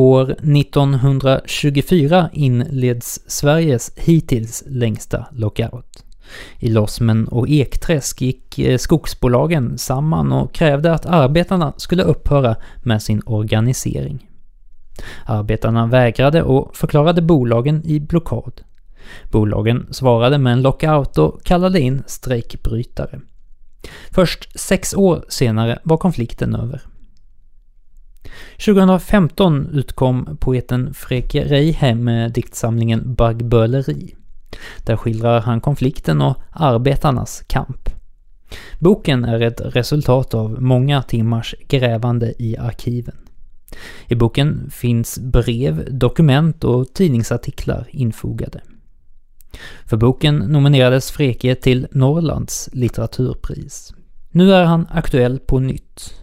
År 1924 inleds Sveriges hittills längsta lockout. I Lossmen och Ekträsk gick eh, skogsbolagen samman och krävde att arbetarna skulle upphöra med sin organisering. Arbetarna vägrade och förklarade bolagen i blockad. Bolagen svarade med en lockout och kallade in strejkbrytare. Först sex år senare var konflikten över. 2015 utkom poeten Freke Reihem med diktsamlingen Baggböleri. Där skildrar han konflikten och arbetarnas kamp. Boken är ett resultat av många timmars grävande i arkiven. I boken finns brev, dokument och tidningsartiklar infogade. För boken nominerades Freke till Norrlands litteraturpris. Nu är han aktuell på nytt.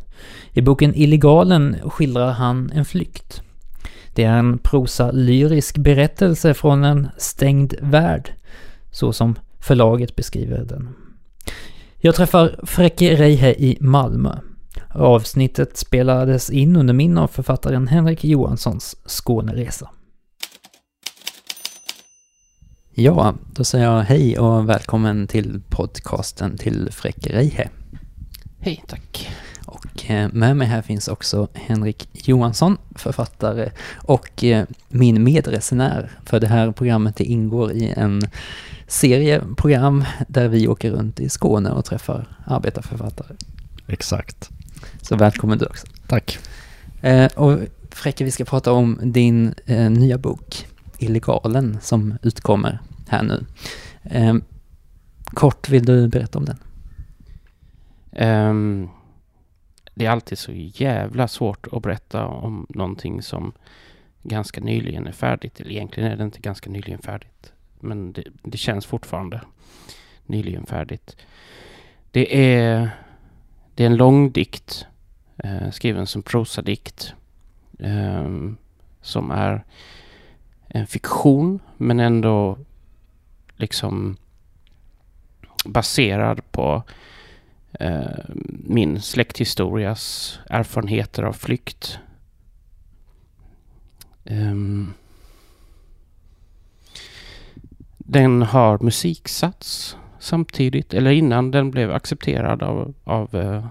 I boken Illegalen skildrar han en flykt. Det är en prosa-lyrisk berättelse från en stängd värld, så som förlaget beskriver den. Jag träffar Fräcke Reihe i Malmö. Avsnittet spelades in under min och författaren Henrik Johanssons Skåneresa. Ja, då säger jag hej och välkommen till podcasten till Fräcke Reihe. Hej, tack. Och eh, med mig här finns också Henrik Johansson, författare och eh, min medresenär för det här programmet. Det ingår i en serie program där vi åker runt i Skåne och träffar arbetarförfattare. Exakt. Så välkommen du också. Tack. Eh, och Fräcke, vi ska prata om din nya bok Illegalen som utkommer här nu. kort, vill du berätta om den? Um, det är alltid så jävla svårt att berätta om någonting som ganska nyligen är färdigt. Eller egentligen är det inte ganska nyligen färdigt. Men det, det känns fortfarande nyligen färdigt. Det är, det är en lång dikt eh, skriven som prosadikt. Eh, som är en fiktion men ändå liksom baserad på eh, Eh, min släkthistorias erfarenheter av flykt. Um, den har musiksats samtidigt, eller innan den blev accepterad av, av uh,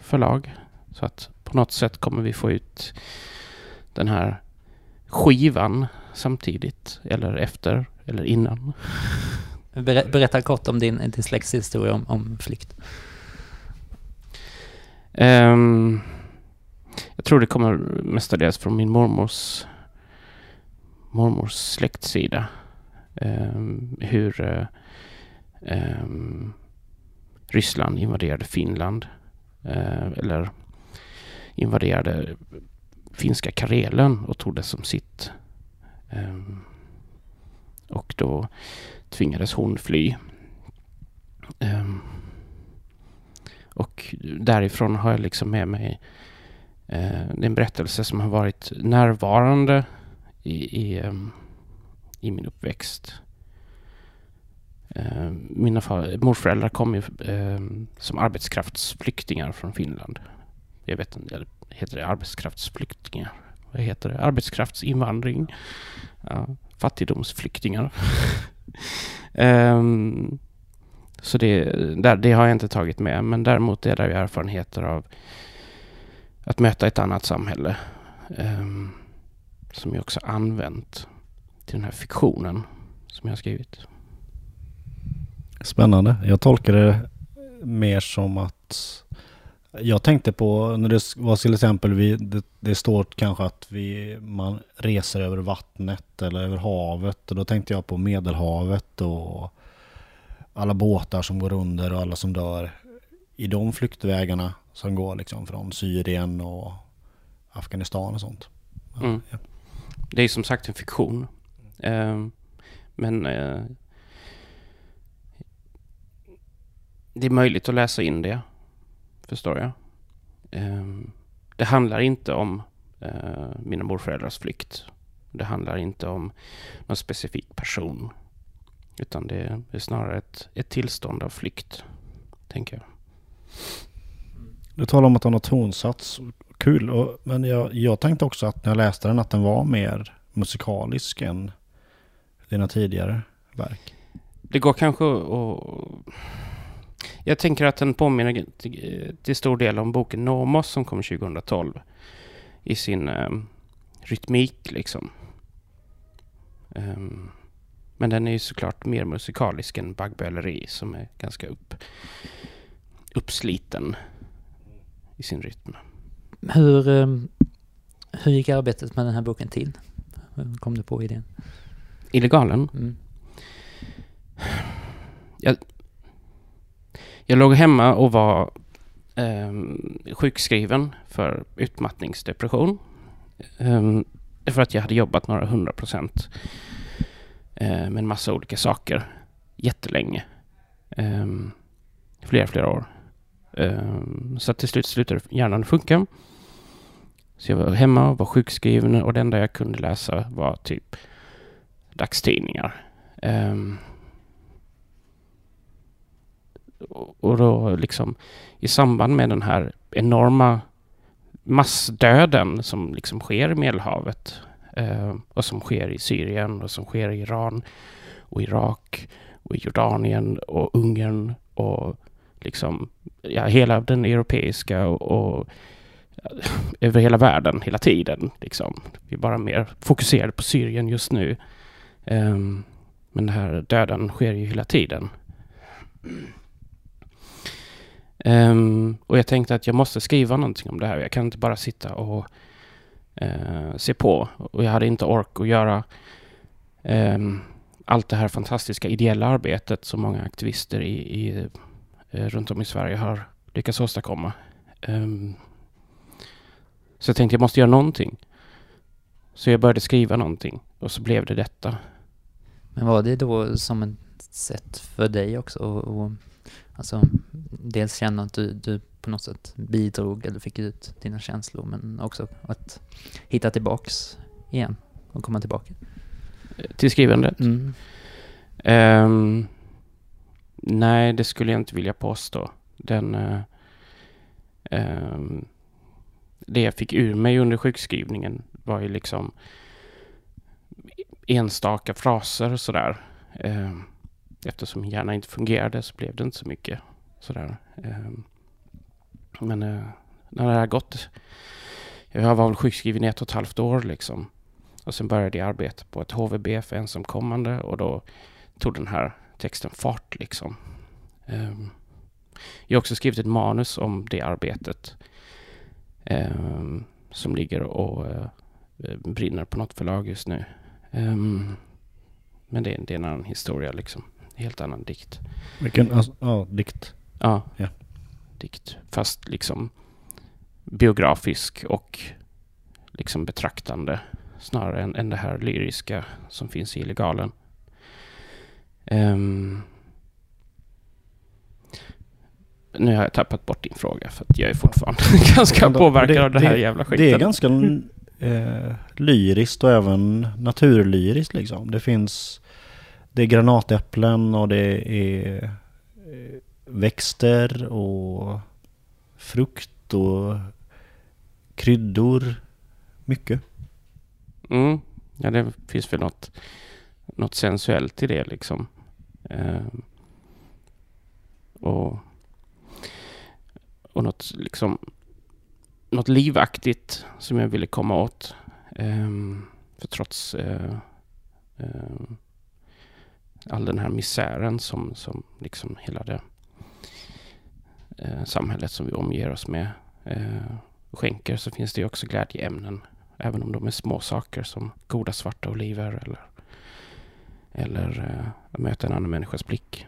förlag. Så att på något sätt kommer vi få ut den här skivan samtidigt, eller efter, eller innan. Berätta kort om din, din släktshistoria om, om flykt. Um, jag tror det kommer mestadels från min mormors mormors släktsida. Um, ehm, hur uh, um, Ryssland invaderade Finland. Uh, eller invaderade finska Karelen och tog det som sitt. Um, och då tvingades hon fly. Um, och därifrån har jag liksom med mig eh, det är en berättelse som har varit närvarande i, i, ehm, i min uppväxt. Eh, mina morföräldrar kom ju eh, som arbetskraftsflyktingar från Finland. Jag vet inte, heter det arbetskraftsflyktingar? Vad heter det? Arbetskraftsinvandring? Ja, fattigdomsflyktingar. um, Så det, där, det har jag inte tagit med. Men däremot är det erfarenheter av att möta ett annat samhälle. Um, som jag också använt till den här fiktionen som jag har skrivit. Spännande. Jag tolkar det mer som att jag tänkte på när det var till exempel vi, det, det, står kanske att vi, man reser över vattnet eller över havet och då tänkte jag på Medelhavet och alla båtar som går under och alla som dör i de flyktvägarna som går liksom från Syrien och Afghanistan och sånt. Mm. Ja. Det är som sagt en fiktion. Uh, men uh, det är möjligt att läsa in det, förstår jag. Uh, det handlar inte om eh, mina morföräldrars flykt. Det handlar inte om någon specifik person. Utan det är snarare ett, ett tillstånd av flykt, tänker jag. Du talar om att han har tonsats. kul. Och, men jag, jag tänkte också att när jag läste den att den var mer musikalisk än dina tidigare verk. Det går kanske att... Jag tänker att den påminner till, till stor del om boken Nomos som kom 2012. I sin um, rytmik liksom. Um, men den är ju såklart mer musikalisk än Baggböleri som är ganska upp, uppsliten i sin rytm. Hur, um, hur gick arbetet med den här boken till? Hur kom du på idén? Illegalen? Mm. Jag, jag låg hemma och var eh, sjukskriven för utmattningsdepression. Eh, för att jag hade jobbat några hundra procent eh, med en massa olika saker jättelänge. Eh, flera, flera år. Eh, så till slut slutade hjärnan funka. Så jag var hemma och var sjukskriven och det enda jag kunde läsa var typ dagstidningar. Um, och då liksom i samband med den här enorma massdöden som liksom sker i Medelhavet Eh, och som sker i Syrien och som sker i Iran och Irak och Jordanien och Ungern och liksom ja, hela den europeiska och, och över hela världen hela tiden. Liksom. Vi är bara mer fokuserade på Syrien just nu. Um, men den här döden sker ju hela tiden. Um, och jag tänkte att jag måste skriva någonting om det här. Jag kan inte bara sitta och eh, se på. Och jag hade inte ork att göra eh, allt det här fantastiska ideella arbetet som många aktivister i, i eh, runt om i Sverige har lyckats åstadkomma. Ehm, så jag tänkte jag måste göra någonting. Så jag började skriva någonting och så blev det detta. Men var det då som ett sätt för dig också att alltså, dels känna att du, du på något sätt bidrog eller fick ut dina känslor men också att hitta tillbaks igen och komma tillbaka? Till skrivandet? Mm. Um, nej, det skulle jag inte vilja påstå. Den... Uh, um, det jag fick ur mig under sjukskrivningen var ju liksom enstaka fraser sådär. Eh, eftersom min hjärna inte fungerade så blev det inte så mycket sådär. Ehm, men eh, när det har gått... Jag var väl sjukskriven i ett och ett halvt år liksom. Och sen började jag arbeta på ett HVB för ensamkommande och då tog den här texten fart liksom. Ehm, jag har också skrivit ett manus om det arbetet ehm, som ligger och eh, brinner på något förlag just nu. Men det, det, är en annan historia liksom. Helt annan dikt. Vilken? Alltså, ja, dikt. Ja. ja. Dikt. Fast liksom biografisk och liksom betraktande snarare än, än det här lyriska som finns i illegalen. Um, nu har jag tappat bort din fråga för att jag är fortfarande ganska påverkad av det här jävla skiten. Det är ganska eh, lyriskt och även naturlyriskt liksom. Det finns det är granatäpplen och det är eh, växter och frukt och kryddor. Mycket. Mm. Ja, det finns väl något, något sensuellt i det liksom. Eh, och, och något liksom något livaktigt som jag ville komma åt. Eh, för trots eh, ehm, all den här misären som, som liksom hela det eh, samhället som vi omger oss med eh, skänker så finns det ju också glädjeämnen. Även om de är små saker som goda svarta oliver eller, eller att möta en annan människas blick.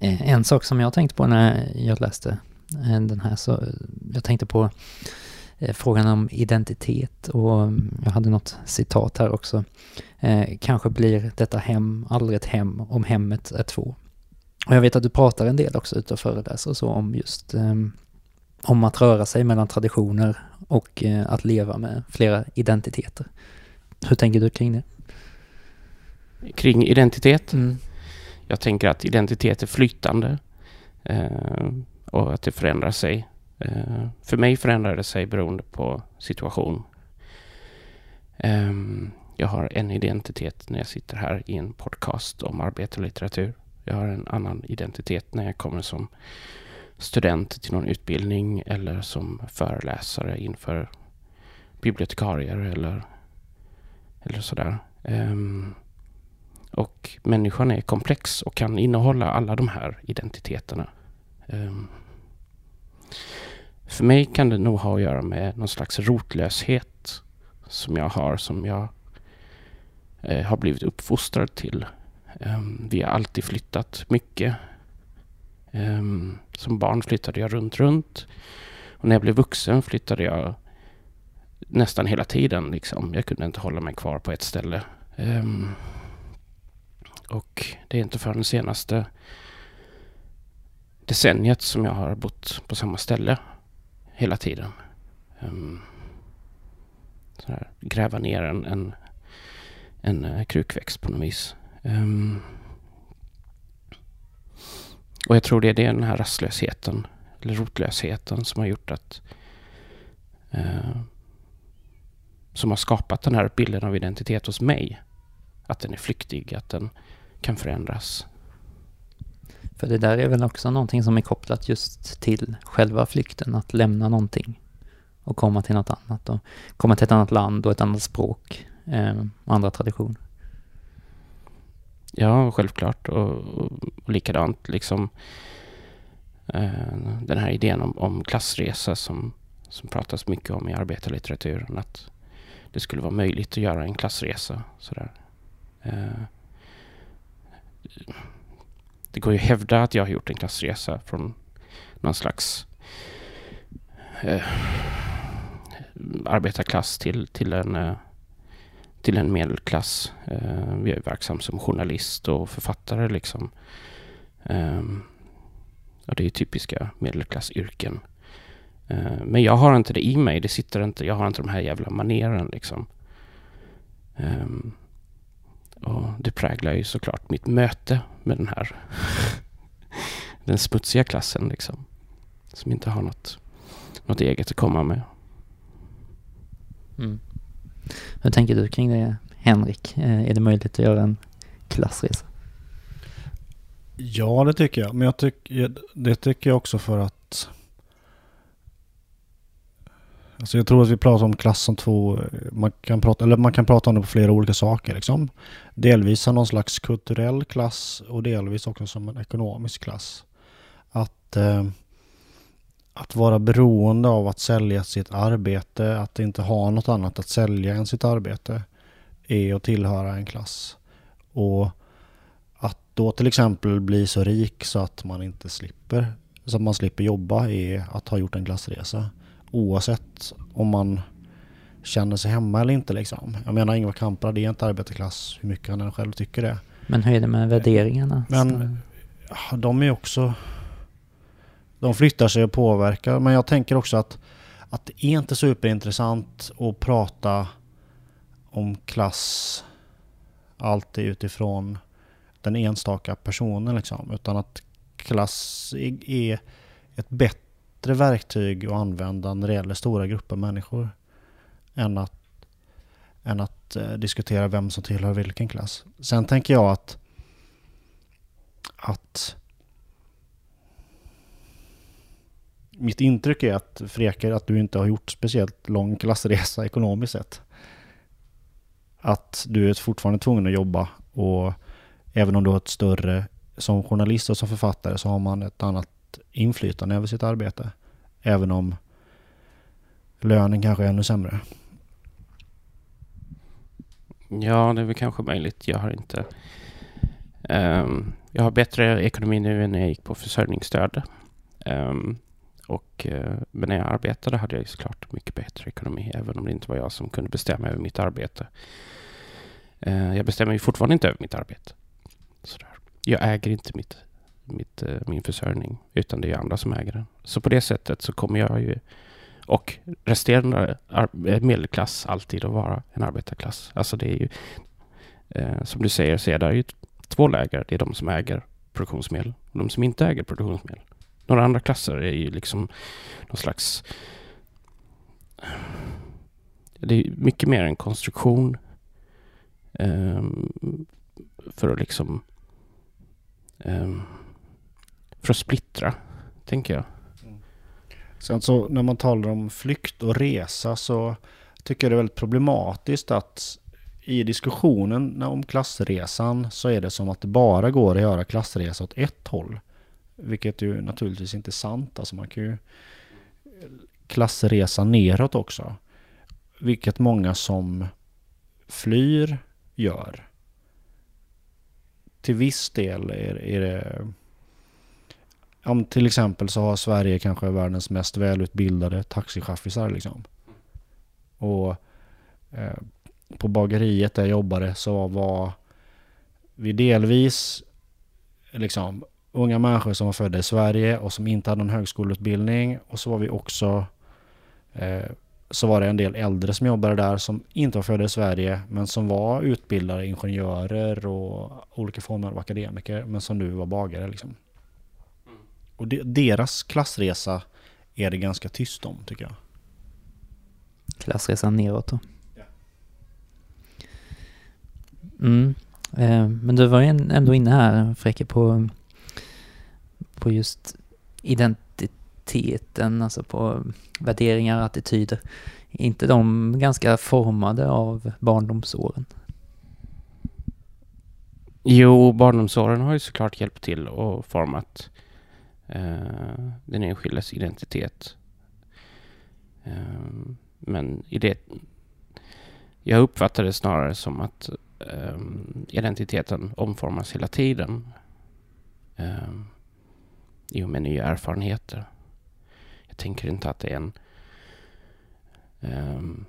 Eh, en sak som jag tänkte på när jag läste den här så jag tänkte på frågan om identitet och mm, jag hade något citat här också. Eh, kanske blir detta hem aldrig ett hem om hemmet är två. Och jag vet att du pratar en del också ute och föreläser så om just eh, om att röra sig mellan traditioner och eh, att leva med flera identiteter. Hur tänker du kring det? Kring identitet? Mm. Jag tänker att identitet är flytande. Eh, och att det förändrar sig Eh, för mig förändrar det sig beroende på situation. Eh, jag har en identitet när jag sitter här i en podcast om arbete och litteratur. Jag har en annan identitet när jag kommer som student till någon utbildning eller som föreläsare inför bibliotekarier eller, eller sådär. Um, och människan är komplex och kan innehålla alla de här identiteterna. Um, för mig kan det nog ha att göra med någon slags rotlöshet som jag har, som jag eh, har blivit uppfostrad till. Um, vi har alltid flyttat mycket. Um, som barn flyttade jag runt, runt. Och när jag blev vuxen flyttade jag nästan hela tiden. Liksom. Jag kunde inte hålla mig kvar på ett ställe. Um, och det är inte förrän det senaste decenniet som jag har bott på samma ställe hela tiden. Um, här, gräva ner en, en, en eh, krukväxt på något vis. Um, och jag tror det är den här rastlösheten, eller rotlösheten, som har gjort att uh, som har skapat den här bilden av identitet hos mig. Att den är flyktig, att den kan förändras. För det där är väl också någonting som är kopplat just till själva flykten, att lämna någonting och komma till något annat och komma till ett annat land och ett annat språk eh, och andra traditioner. Ja, självklart och, och, och likadant liksom eh, den här idén om, om klassresa som, som pratas mycket om i arbetarlitteraturen, att det skulle vara möjligt att göra en klassresa. Sådär. Eh, det går ju att hävda att jag har gjort en klassresa från någon slags eh, arbetarklass till, till, en, eh, till en medelklass. Eh, jag är verksam som journalist och författare liksom. Eh, och det är ju typiska medelklassyrken. Eh, men jag har inte det i mig. Det sitter inte, jag har inte de här jävla maneren liksom. Um, och det präglar ju såklart mitt möte med den här den smutsiga klassen liksom. Som inte har något, något eget att komma med. Mm. Hur tänker du kring det Henrik? Eh, är det möjligt att göra en klassresa? Ja, det tycker jag. Men jag tycker, det tycker jag också för att Alltså jag tror att vi pratar om klass som två, man kan prata, eller man kan prata om det på flera olika saker liksom. Delvis som någon slags kulturell klass och delvis också som en ekonomisk klass. Att, eh, att vara beroende av att sälja sitt arbete, att inte ha något annat att sälja än sitt arbete, är att tillhöra en klass. Och att då till exempel bli så rik så att man inte slipper, så att man slipper jobba är att ha gjort en klassresa oavsett om man känner sig hemma eller inte liksom. Jag menar Ingvar Kamprad är inte arbetarklass hur mycket han än själv tycker det. Men hur är det med värderingarna? Men de är också... De flyttar sig och påverkar. Men jag tänker också att, att det är inte superintressant att prata om klass alltid utifrån den enstaka personen liksom. Utan att klass är ett bättre bättre verktyg att använda när det gäller stora grupper människor än att, än att eh, diskutera vem som tillhör vilken klass. Sen tänker jag att, att mitt intryck är att Freker, att du inte har gjort speciellt lång klassresa ekonomiskt sett. Att du är fortfarande tvungen att jobba och även om du har ett större, som journalist och som författare så har man ett annat inflytande över sitt arbete. Även om lönen kanske är ännu sämre. Ja, det är väl kanske möjligt. Jag har inte... Um, jag har bättre ekonomi nu än när jag gick på försörjningsstöd. Um, och, uh, men när jag arbetade hade jag såklart mycket bättre ekonomi, även om det inte var jag som kunde bestämma över mitt arbete. Uh, jag bestämmer ju fortfarande inte över mitt arbete. Sådär. Jag äger inte mitt mitt, eh, min försörjning, utan det är andra som äger den. Så på det sättet så kommer jag ju, och resterande eh, medelklass, alltid att vara en arbetarklass. Alltså det är ju, eh, som du säger, så är det ju två läger. Det är de som äger produktionsmedel och de som inte äger produktionsmedel. några andra klasser är ju liksom någon slags... Det är mycket mer en konstruktion eh, för att liksom... eh, för att splittra, tänker jag. Mm. Sen så när man talar om flykt och resa så tycker jag det är väldigt problematiskt att i diskussionen om klassresan så är det som att det bara går att göra klassresa åt ett håll. Vilket ju naturligtvis inte är sant. Alltså man kan ju klassresa neråt också. Vilket många som flyr gör. Till viss del är, är det... Om till exempel så har Sverige kanske världens mest välutbildade taxichaffisar liksom. Och eh, på bageriet där jag jobbade så var vi delvis liksom unga människor som var födda i Sverige och som inte hade någon högskoleutbildning. Och så var vi också eh, så var det en del äldre som jobbade där som inte var födda i Sverige men som var utbildade ingenjörer och olika former av akademiker men som nu var bagare. Liksom. Och de, deras klassresa är det ganska tyst om tycker jag. Klassresan neråt då? Mm. Eh, men du var ju ändå inne här Fräcke på, på just identiteten, alltså på värderingar, attityder. Är inte de ganska formade av barndomsåren? Jo, barndomsåren har ju såklart hjälpt till och format eh, Eh, den enskildes identitet. Ehm, men i det... Jag uppfattar det snarare som att ehm, identiteten omformas hela tiden. Ehm, I och med nya erfarenheter. Jag tänker inte att det är en um,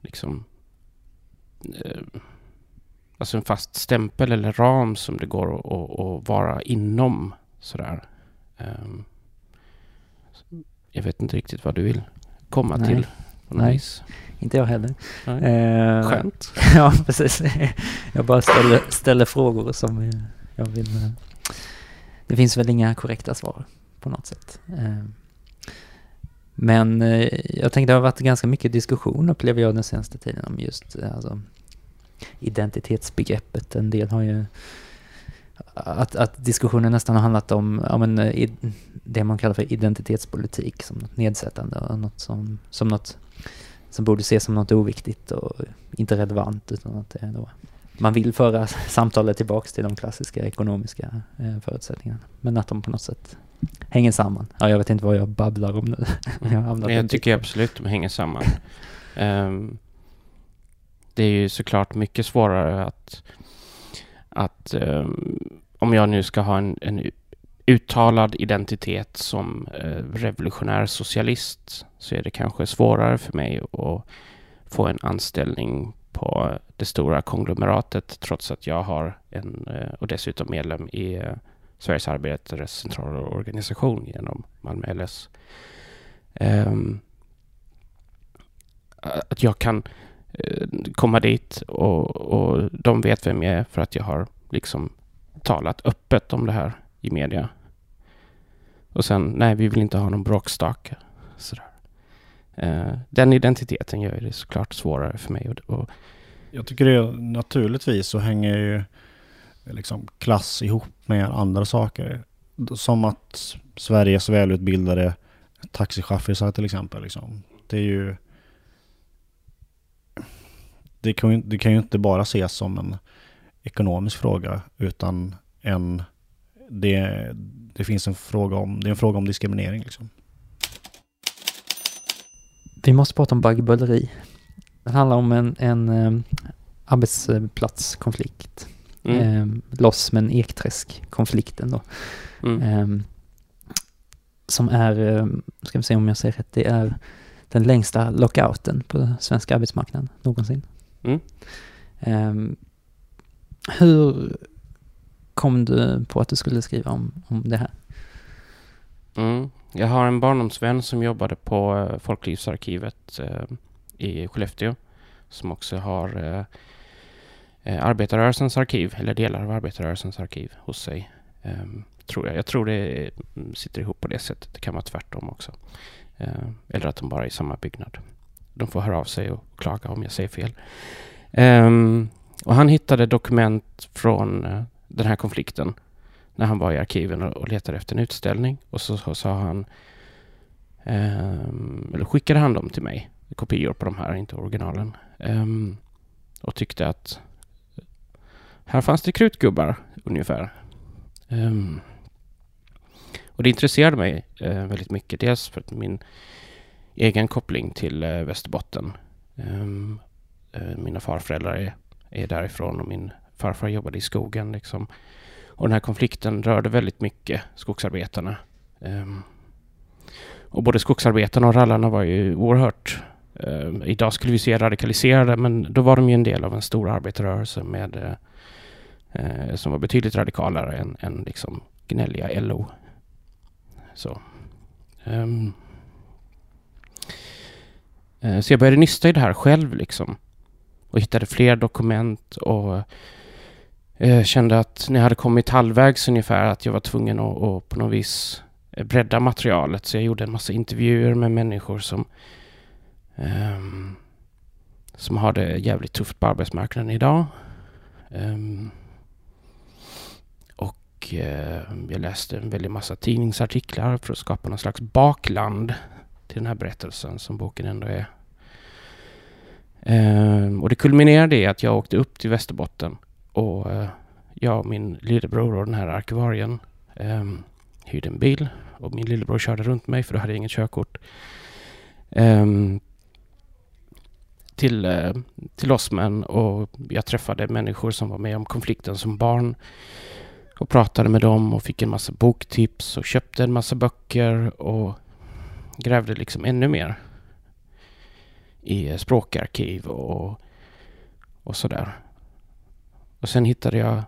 liksom eh, alltså en fast stämpel eller ram som det går att, att vara inom sådär. Um, jag vet inte riktigt vad du vill komma Nej. till. Nej. Vis. Inte jag heller. Eh, Skönt. ja, precis. Jag bara ställer, ställer frågor som jag vill... eh, Det finns väl inga korrekta svar på något sätt. Eh, Men jag tänkte det har varit ganska mycket diskussion upplever jag den senaste tiden om just eh, alltså, identitetsbegreppet. En del har ju... Att, att diskussionen nästan har handlat om ja, men, eh, i- det man kallar för identitetspolitik som något nedsättande och något som, som något som borde ses som något oviktigt och inte relevant utan att det då man vill föra samtalet tillbaks till de klassiska ekonomiska eh, förutsättningarna. Men att de på något sätt hänger samman. Ja, jag vet inte vad jag babblar om nu. jag en jag tycker absolut de hänger samman. Ehm, det är ju såklart mycket svårare att, att ehm, om jag nu ska ha en, en uttalad identitet som eh, revolutionär socialist så är det kanske svårare för mig att få en anställning på det stora konglomeratet trots att jag har en, eh, och dessutom medlem i eh, Sveriges arbetares centralorganisation genom Malmö LS. Ehm, att jag kan komma dit och, och de vet vem jag är för att jag har liksom talat öppet om det här i media. Och sen, nej, vi vill inte ha någon bråkstake. Sådär. Eh, den identiteten gör det såklart svårare för mig. Och, och, Jag tycker det är naturligtvis så hänger ju liksom klass ihop med andra saker. Som att Sveriges välutbildade taxichaffisar till exempel. Liksom. Det är ju... Det kan, ju, det kan ju inte bara ses som en ekonomisk fråga utan en... Det, det finns en fråga om, det är en fråga om diskriminering liksom. Vi måste prata om baggböleri. Det handlar om en, en eh, arbetsplatskonflikt. mm, Eh, loss med en Ekträsk-konflikten då. mm, Ehm, som är, eh, ska vi se om jag säger rätt, det är den längsta lockouten på svenska arbetsmarknaden någonsin. Mm. Hur kom du på att du skulle skriva om, om det här? mm. Jag har en barndomsvän som jobbade på eh, Folklivsarkivet eh, i Skellefteå. Som också har eh, eh arbetarrörelsens arkiv, eller delar av arbetarrörelsens arkiv hos sig. Ehm, tror jag. Jag tror det mm, sitter ihop på det sättet. Det kan vara tvärtom också. Eh, eller att de bara är i samma byggnad. De får höra av sig och klaga om jag säger fel. Um, och han hittade dokument från eh, den här konflikten när han var i arkiven och, letade efter en utställning. Och så, sa han, um, eller skickade han dem till mig, kopior på de här, inte originalen. Um, och tyckte att här fanns det krutgubbar ungefär. Um, och det intresserade mig uh, väldigt mycket. Dels för att min egen koppling till uh, Västerbotten. Uh, mina farföräldrar är, är därifrån och min farfar jobbade i skogen. Liksom. Och den här konflikten rörde väldigt mycket skogsarbetarna. Um, och både skogsarbetarna och rallarna var ju oerhört Um, idag skulle vi se radikaliserade, men då var de ju en del av en stor arbetarrörelse med, uh, som var betydligt radikalare än, än liksom gnälliga LO. Så. Um, uh, så jag började nysta i det här själv liksom. Och hittade fler dokument och eh, kände att när jag hade kommit halvvägs ungefär att jag var tvungen att, att på något vis eh, bredda materialet. Så jag gjorde en massa intervjuer med människor som Um, som har det jävligt tufft på arbetsmarknaden idag. Um, och uh, jag läste en väldig massa tidningsartiklar för att skapa någon slags bakland till den här berättelsen som boken ändå är. Ehm, och det kulminerade i att jag åkte upp till Västerbotten och eh, jag och min lillebror och den här arkivarien ehm, hyrde en bil och min lillebror körde runt mig för då hade jag inget körkort. Um, till, eh, till och jag träffade människor som var med om konflikten som barn och pratade med dem och fick en massa boktips och köpte en massa böcker och grävde liksom ännu mer i språkarkiv och, och sådär. Och sen hittade jag,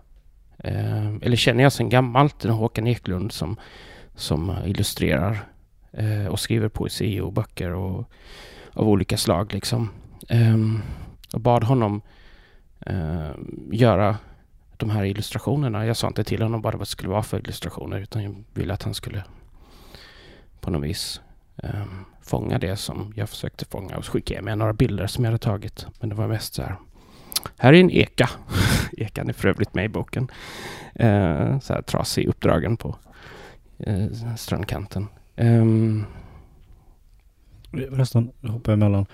eh, eller känner jag sen gammalt, den Håkan Eklund som, som illustrerar eh, och skriver poesi och böcker och, av olika slag liksom. Eh, och bad honom eh, göra de här illustrationerna. Jag sa inte till honom bara vad det skulle vara för illustrationer utan jag ville att han skulle på något vis um, fånga det som jag försökte fånga och skicka med några bilder som jag hade tagit. Men det var mest så här. Här är en eka. Ekan är för övrigt med i boken. Uh, så här trasig uppdragen på uh, strandkanten. Um, Förresten, hoppar emellan.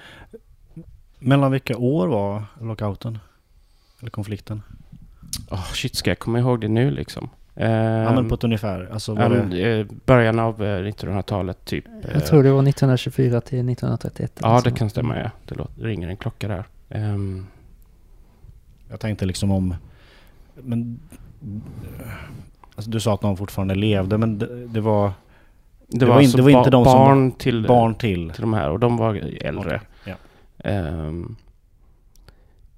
Mellan vilka år var lockouten? Eller konflikten? Oh, shit, ska jag komma ihåg det nu liksom? Ja, men på ett ungefär. Alltså var det... Eh, början av 1900-talet eh, typ. Jag eh, tror det var 1924 till 1931. Ja, det kan stämma ja. Det låter, ringer en klocka där. Um, jag tänkte liksom om... Men... Alltså du sa att de fortfarande levde, men det, det var... Det, det var, var, inte, det var inte de barn som... Till, barn till. Till de här och de var äldre. Okay. Um,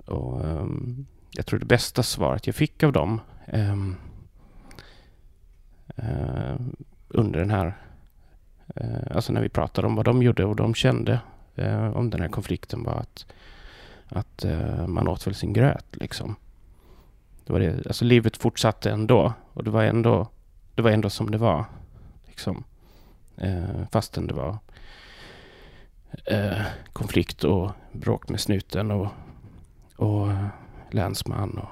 och um, jag tror det bästa svaret jag fick av dem um, Eh, under den här, eh, alltså när vi pratade om vad de gjorde och de kände eh, om den här konflikten var att, att man åt väl sin gröt liksom. Det var det, alltså livet fortsatte ändå och det var ändå, det var ändå som det var. Liksom. fastän det var eh, konflikt och bråk med snuten och, och länsman och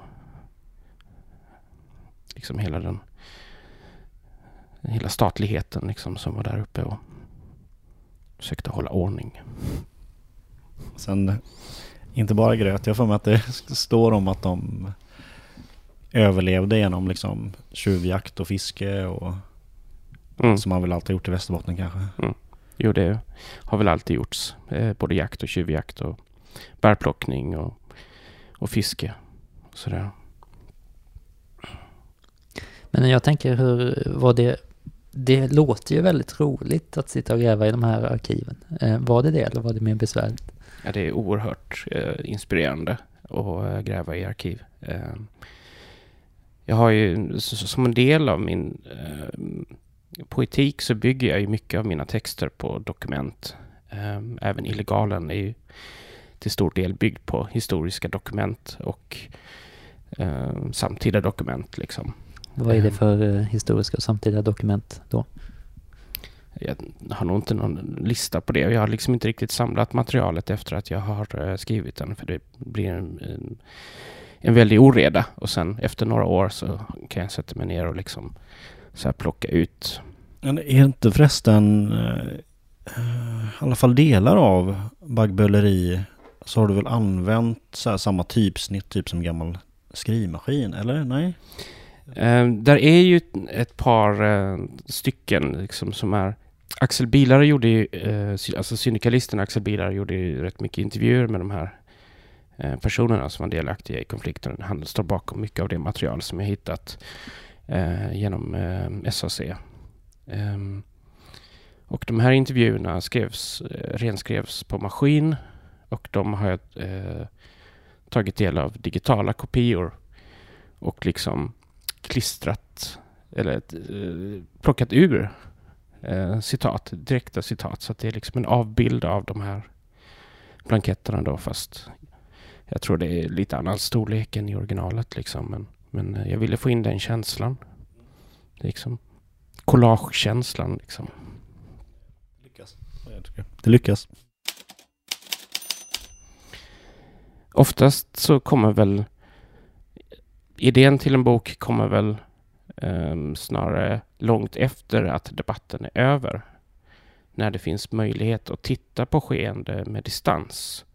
liksom hela den hela statligheten liksom som var där uppe och försökte hålla ordning. Sen inte bara gröt, jag får mig att det står om att de överlevde genom liksom tjuvjakt och fiske och mm. som man väl alltid gjort i Västerbotten kanske. Mm. Jo, det har väl alltid gjorts. Eh, både jakt och tjuvjakt och bärplockning och, och fiske. Och sådär. Men jag tänker hur var det... Det låter ju väldigt roligt att sitta och gräva i de här arkiven. Eh, var det det eller var det mer besvärligt? Ja, det är oerhört eh, inspirerande att eh, gräva i arkiv. Eh, jag har ju som en del av min eh, poetik så bygger jag ju mycket av mina texter på dokument. Eh, även illegalen är ju till stor del byggd på historiska dokument och eh, samtida dokument. Liksom. Vad är det Ehm. för eh, historiska och samtida dokument då? Jag har nog inte någon lista på det. Jag har liksom inte riktigt samlat materialet efter att jag har eh, skrivit den. För det blir en, en, en väldig oreda. Och sen efter några år så kan jag sätta mig ner och liksom så här plocka ut. Men är inte förresten eh, i alla fall delar av baggböleri så har du väl använt så här samma typsnitt, typ som gammal skrivmaskin, eller? Nej? Eh, där är ju ett, par eh, stycken liksom som är Axel Bilare gjorde ju, eh, alltså syndikalisten Axel Bilare gjorde ju rätt mycket intervjuer med de här eh, personerna som var delaktiga i konflikten. Han står bakom mycket av det material som jag hittat eh, genom eh, SAC. Ehm, och de här intervjuerna skrevs, eh, renskrevs på maskin och de har jag eh, tagit del av digitala kopior och liksom klistrat eller eh, plockat ur eh, citat, direkta citat. Så det är liksom en avbild av de här blanketterna då fast jag tror det är lite annan storlek än i originalet liksom. Men, men eh, jag ville få in den känslan. Liksom collagekänslan liksom. Lyckas. Det lyckas. Oftast så kommer väl idén till en bok kommer väl ehm, snarare långt efter att debatten är över. När det finns möjlighet att titta på skeende med distans.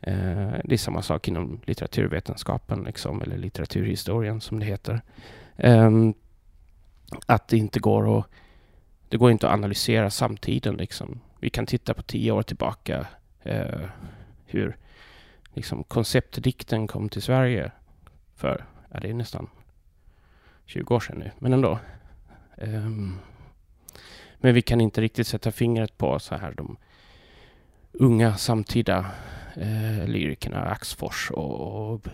Eh, det är samma sak inom litteraturvetenskapen, liksom, eller litteraturhistorien som det heter. Ehm, att det inte går att det går inte att analysera samtiden. Liksom. Vi kan titta på tio år tillbaka eh, hur liksom konceptdikten kom till Sverige för, ja det är nästan 20 år sedan nu, men ändå. Um, men vi kan inte riktigt sätta fingret på så här de unga samtida eh, lyrikerna Axfors och, och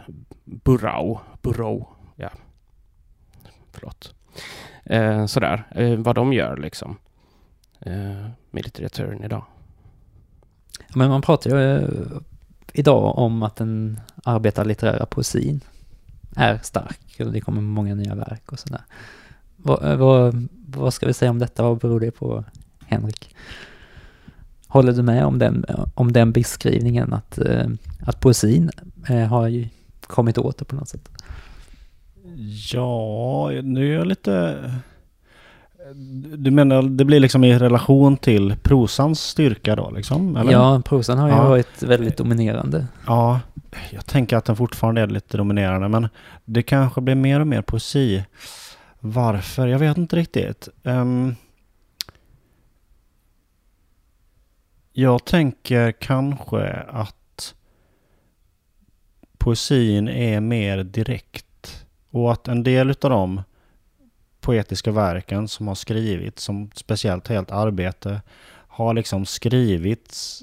Burrau, ja. Förlåt. Eh, sådär, eh, vad de gör liksom eh, med litteraturen idag. Men man pratar ju eh, idag om att den arbetarlitterära poesin är stark och det kommer många nya verk och sådär. Vad, eh, vad, vad ska vi säga om detta? Vad beror det på, Henrik? Håller du med om den, om den beskrivningen att, eh, att poesin eh, har ju kommit åt det på något sätt? Ja, nu är jag lite... Du menar, det blir liksom i relation till prosans styrka då liksom? Eller? Ja, prosan har ju Ja. varit väldigt dominerande. Ja, jag tänker att den fortfarande är lite dominerande, men det kanske blir mer och mer poesi. Varför? Jag vet inte riktigt. Ehm, jag tänker kanske att poesin är mer direkt och att en del av de poetiska verken som har skrivits, som speciellt helt arbete, har liksom skrivits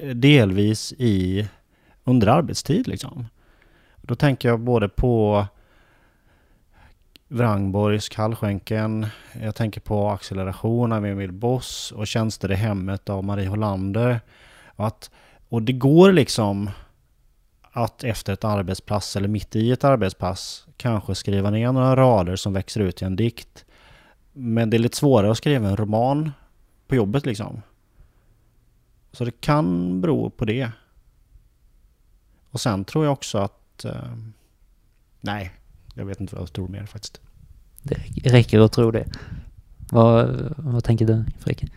eh, delvis i under arbetstid liksom. Då tänker jag både på Wrangborgs Kallskänken, jag tänker på Acceleration av Emil Boss och Tjänster i hemmet av Marie Hollander. Och, att, och det går liksom att efter ett arbetspass eller mitt i ett arbetspass kanske skriva ner några rader som växer ut i en dikt. Men det är lite svårare att skriva en roman på jobbet liksom. Så det kan bero på det. Och sen tror jag också att... Eh, nej, jag vet inte vad jag tror mer faktiskt. Det räcker att tro det. Vad, vad tänker du, Fredrik?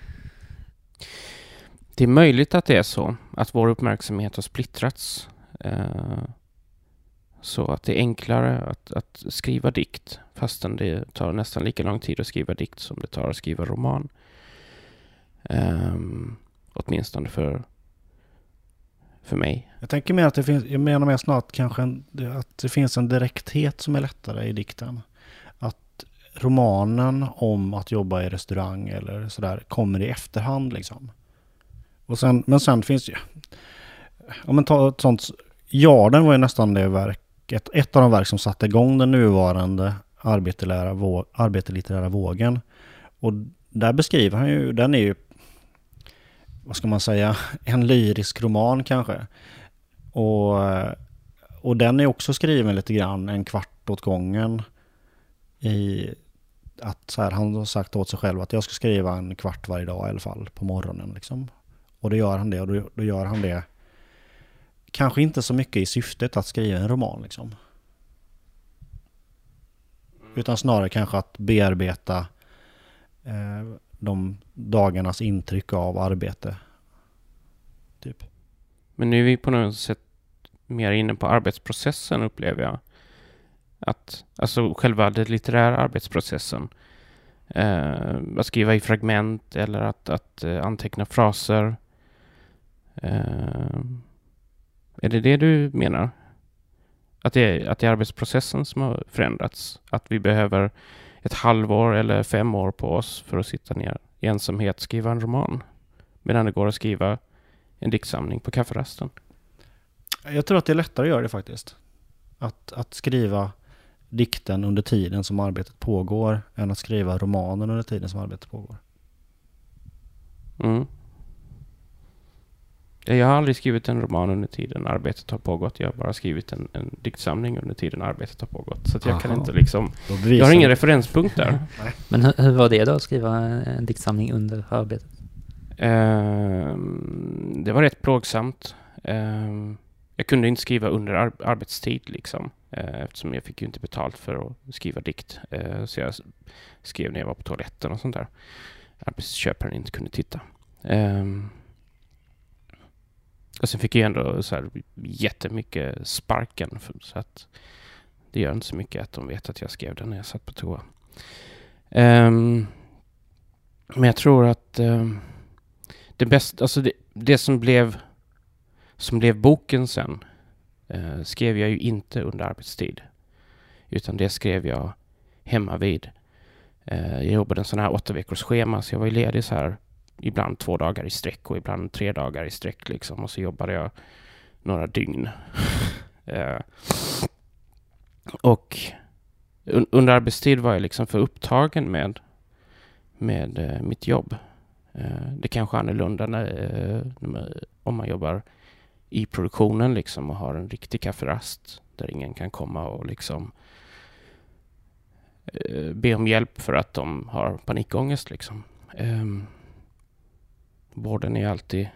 Det är möjligt att det är så, att vår uppmärksamhet har splittrats. Eh, så att det är enklare att, att skriva dikt, fastän det tar nästan lika lång tid att skriva dikt som det tar att skriva roman. Um, åtminstone för, för mig. Jag tänker mer att det finns, jag menar mer snart kanske en, att det finns en direkthet som är lättare i dikten. Att romanen om att jobba i restaurang eller sådär kommer i efterhand liksom. Och sen, men sen finns ju, om man tar ett sånt, Jarden var ju nästan det verk, ett, ett av de verk som satte igång den nuvarande vå, arbetarlitterära vågen. Och där beskriver han ju, den är ju, vad ska man säga, en lyrisk roman kanske. Och, och den är också skriven lite grann en kvart åt gången. i att så här, han har sagt åt sig själv att jag ska skriva en kvart varje dag i alla fall på morgonen. Liksom. Och då gör han det och då, då gör han det kanske inte så mycket i syftet att skriva en roman liksom. Utan snarare kanske att bearbeta eh, de dagarnas intryck av arbete. Typ. Men nu är vi på något sätt mer inne på arbetsprocessen upplever jag. Att, alltså själva den litterära arbetsprocessen. Eh, att skriva i fragment eller att, att eh, anteckna fraser. Eh, är det det du menar? Att det, är, att det är arbetsprocessen som har förändrats? Att vi behöver ett halvår eller fem år på oss för att sitta ner i ensamhet skriva en roman? Medan det går att skriva en diktsamling på kafferasten. Jag tror att det är lättare att göra det faktiskt. Att, att skriva dikten under tiden som arbetet pågår än att skriva romanen under tiden som arbetet pågår. Mm. Jag har aldrig skrivit en roman under tiden arbetet har pågått. Jag har bara skrivit en, en diktsamling under tiden arbetet har pågått. Så jag kan inte liksom... Jag har ingen referenspunkt där. Men hur, hur, var det då att skriva en diktsamling under arbetet? Uh, det var rätt plågsamt. Uh, jag kunde inte skriva under ar arbetstid liksom. Uh, eftersom jag fick ju inte betalt för att skriva dikt. Uh, så jag skrev när jag var på toaletten och sånt där. Arbetsköparen inte kunde titta. Och sen fick jag ändå så här jättemycket sparken. För, så att det gör inte så mycket att de vet att jag skrev den när jag satt på toa. Um, men jag tror att um, det bästa, alltså det, det, som blev som blev boken sen uh, skrev jag ju inte under arbetstid. Utan det skrev jag hemma vid. Uh, jag jobbade en sån här åtta veckors schema så jag var ju ledig så här ibland två dagar i sträck och ibland tre dagar i sträck liksom. Och så jobbade jag några dygn. eh, och un under arbetstid var jag liksom för upptagen med, med eh, mitt jobb. Eh, det kanske är annorlunda när, eh, om man jobbar i produktionen liksom och har en riktig kafferast där ingen kan komma och liksom eh, be om hjälp för att de har panikångest liksom. Um, vården är alltid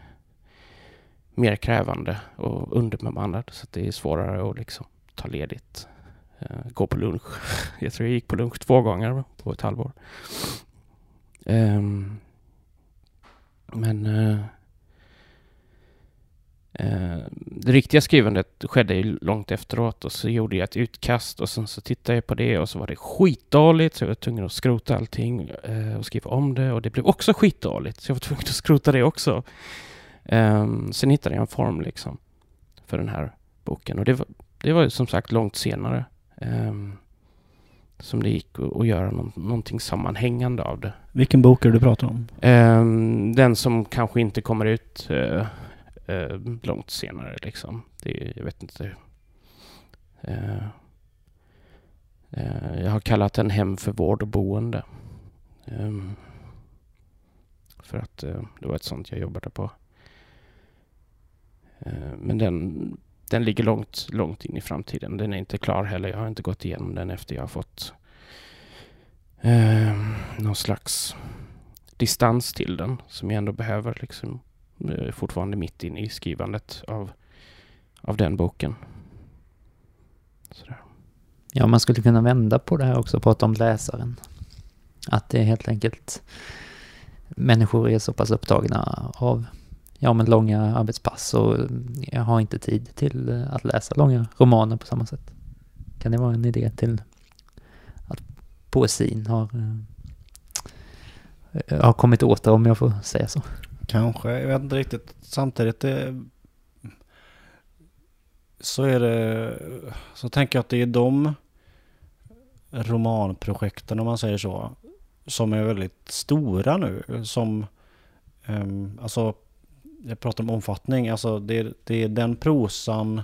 mer krävande och underbemannad så det är svårare att liksom ta ledigt. Eh, gå på lunch. Jag tror jag gick på lunch två gånger på ett halvår. Ehm, men eh, det riktiga skrivandet skedde ju långt efteråt och så gjorde jag ett utkast och sen så tittade jag på det och så var det skitdåligt så jag var tvungen att skrota allting uh, och skriva om det och det blev också skitdåligt så jag var tvungen att skrota det också. Um, sen hittade jag en form liksom för den här boken och det var, det var som sagt långt senare um, som det gick att göra någon, någonting sammanhängande av det. Vilken bok är det du pratar om? Um, den som kanske inte kommer ut eh, långt senare liksom. Det, jag vet inte. Uh, jag har kallat den Hem för vård och boende. Ehm, för att eh, det var ett sånt jag jobbade på. men den, den ligger långt, långt in i framtiden. Den är inte klar heller. Jag har inte gått igenom den efter jag har fått eh, någon slags distans till den som jag ändå behöver liksom eh, Eh, fortfarande mitt inne i skrivandet av, av den boken. Sådär. Ja, man skulle kunna vända på det här också och prata om läsaren. Att det är helt enkelt människor är så pass upptagna av ja, men långa arbetspass och jag har inte tid till att läsa långa romaner på samma sätt. Kan det vara en idé till att poesin har, eh, har kommit åter om jag får säga så? Kanske, jag vet inte riktigt. Samtidigt det, så är det, så tänker jag att det är de romanprojekten om man säger så, som är väldigt stora nu. Som, um, alltså jag pratar om omfattning, alltså det, det är den prosan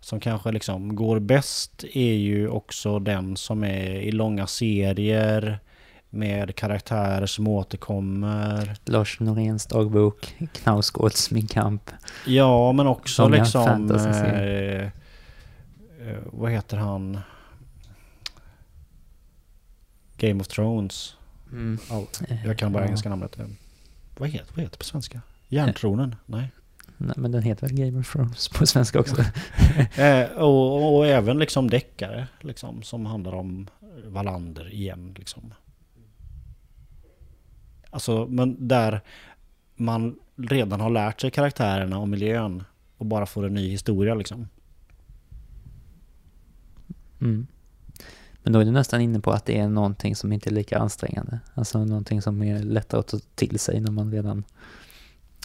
som kanske liksom går bäst är ju också den som är i långa serier med karaktärer som återkommer. Lars Noréns dagbok, Knausgårds Min kamp. Ja, men också långa liksom... Eh, eh, vad heter han? Game of Thrones. Mm. Ja, jag kan bara Ja. engelska namnet. Vad heter, vad heter det på svenska? Järntronen? Nej. Nej, men den heter väl Game of Thrones på svenska också? Eh, och, och även liksom deckare liksom, som handlar om Wallander igen. Liksom. Alltså, men där man redan har lärt sig karaktärerna och miljön och bara får en ny historia liksom. Mm. Men då är du nästan inne på att det är någonting som inte är lika ansträngande. Alltså någonting som är lättare att ta till sig när man redan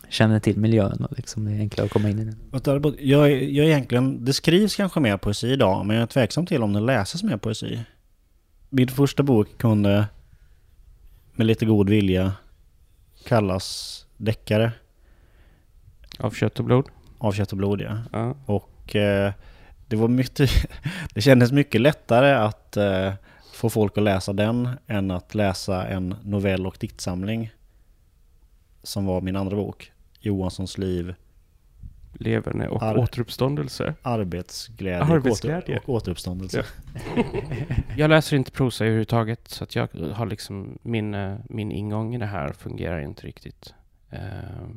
känner till miljön och liksom det är enklare att komma in i den. Jag, jag egentligen, det skrivs kanske mer poesi idag, men jag är tveksam till om det läses mer poesi. Min första bok kunde med lite god vilja kallas deckare Av kött och blod. av kött och blod. Ja. Ja. Och eh, det var mycket, det kändes mycket lättare att eh, få folk att läsa den än att läsa en novell och diktsamling som var min andra bok. Johanssons liv, Leverne och Ar- återuppståndelse. arbetsglädje, Arbetsglädje. Och, åter, och återuppståndelse. Jag läser inte prosa överhuvudtaget så att jag har liksom min, eh, min ingång i det här fungerar inte riktigt. Eh,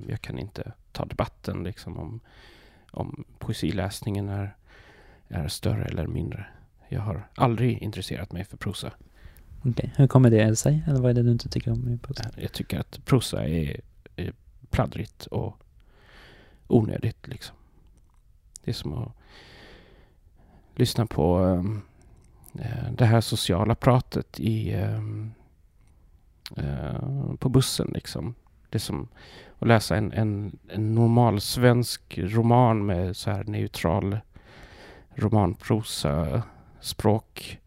Jag kan inte ta debatten liksom om, om poesiläsningen är, är större eller mindre. Jag har aldrig intresserat mig för prosa. Okej, hur kommer det sig? Eller vad är det du inte tycker om i prosa? Eh, Jag tycker att prosa är, är pladdrigt och onödigt liksom. Det är som att lyssna på um, det här sociala pratet i, um, uh, på bussen liksom. Det är som att läsa en, en, en normal svensk roman med så här neutral romanprosa språk.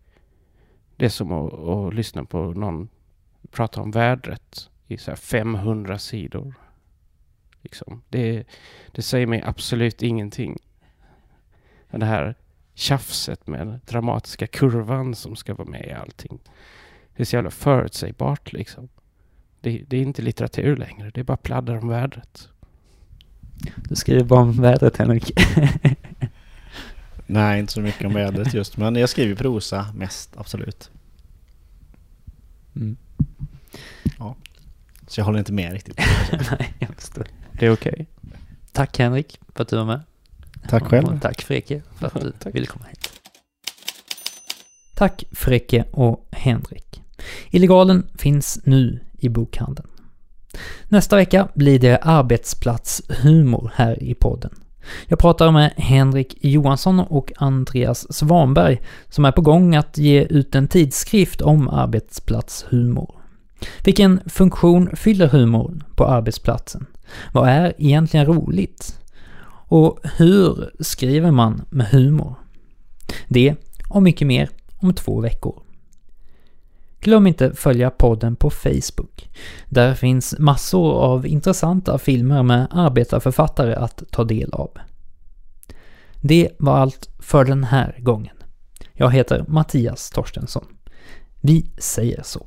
Det är som att, att lyssna på någon prata om vädret i så här 500 sidor. Liksom. Det, det säger mig absolut ingenting. Det här tjafset med den dramatiska kurvan som ska vara med i allting. Det är så jävla förutsägbart liksom. Det, det är inte litteratur längre, det är bara pladdar om vädret. Du skriver bara om vädret Henrik. Nej, inte så mycket om vädret just. Men jag skriver prosa mest, absolut. Mm. Så jag håller inte med riktigt. Nej, jag förstår. Det är okej. Tack Henrik för att du var med. Tack själv. Och tack Freke för att du ville komma hit. Tack Freke och Henrik. Illegalen finns nu i bokhandeln. Nästa vecka blir det arbetsplatshumor här i podden. Jag pratar med Henrik Johansson och Andreas Svanberg som är på gång att ge ut en tidskrift om arbetsplatshumor. Vilken funktion fyller humorn på arbetsplatsen? Vad är egentligen roligt? Och hur skriver man med humor? Det och mycket mer om två veckor. Glöm inte följa podden på Facebook. Där finns massor av intressanta filmer med arbetarförfattare att ta del av. Det var allt för den här gången. Jag heter Mattias Torstensson. Vi säger så.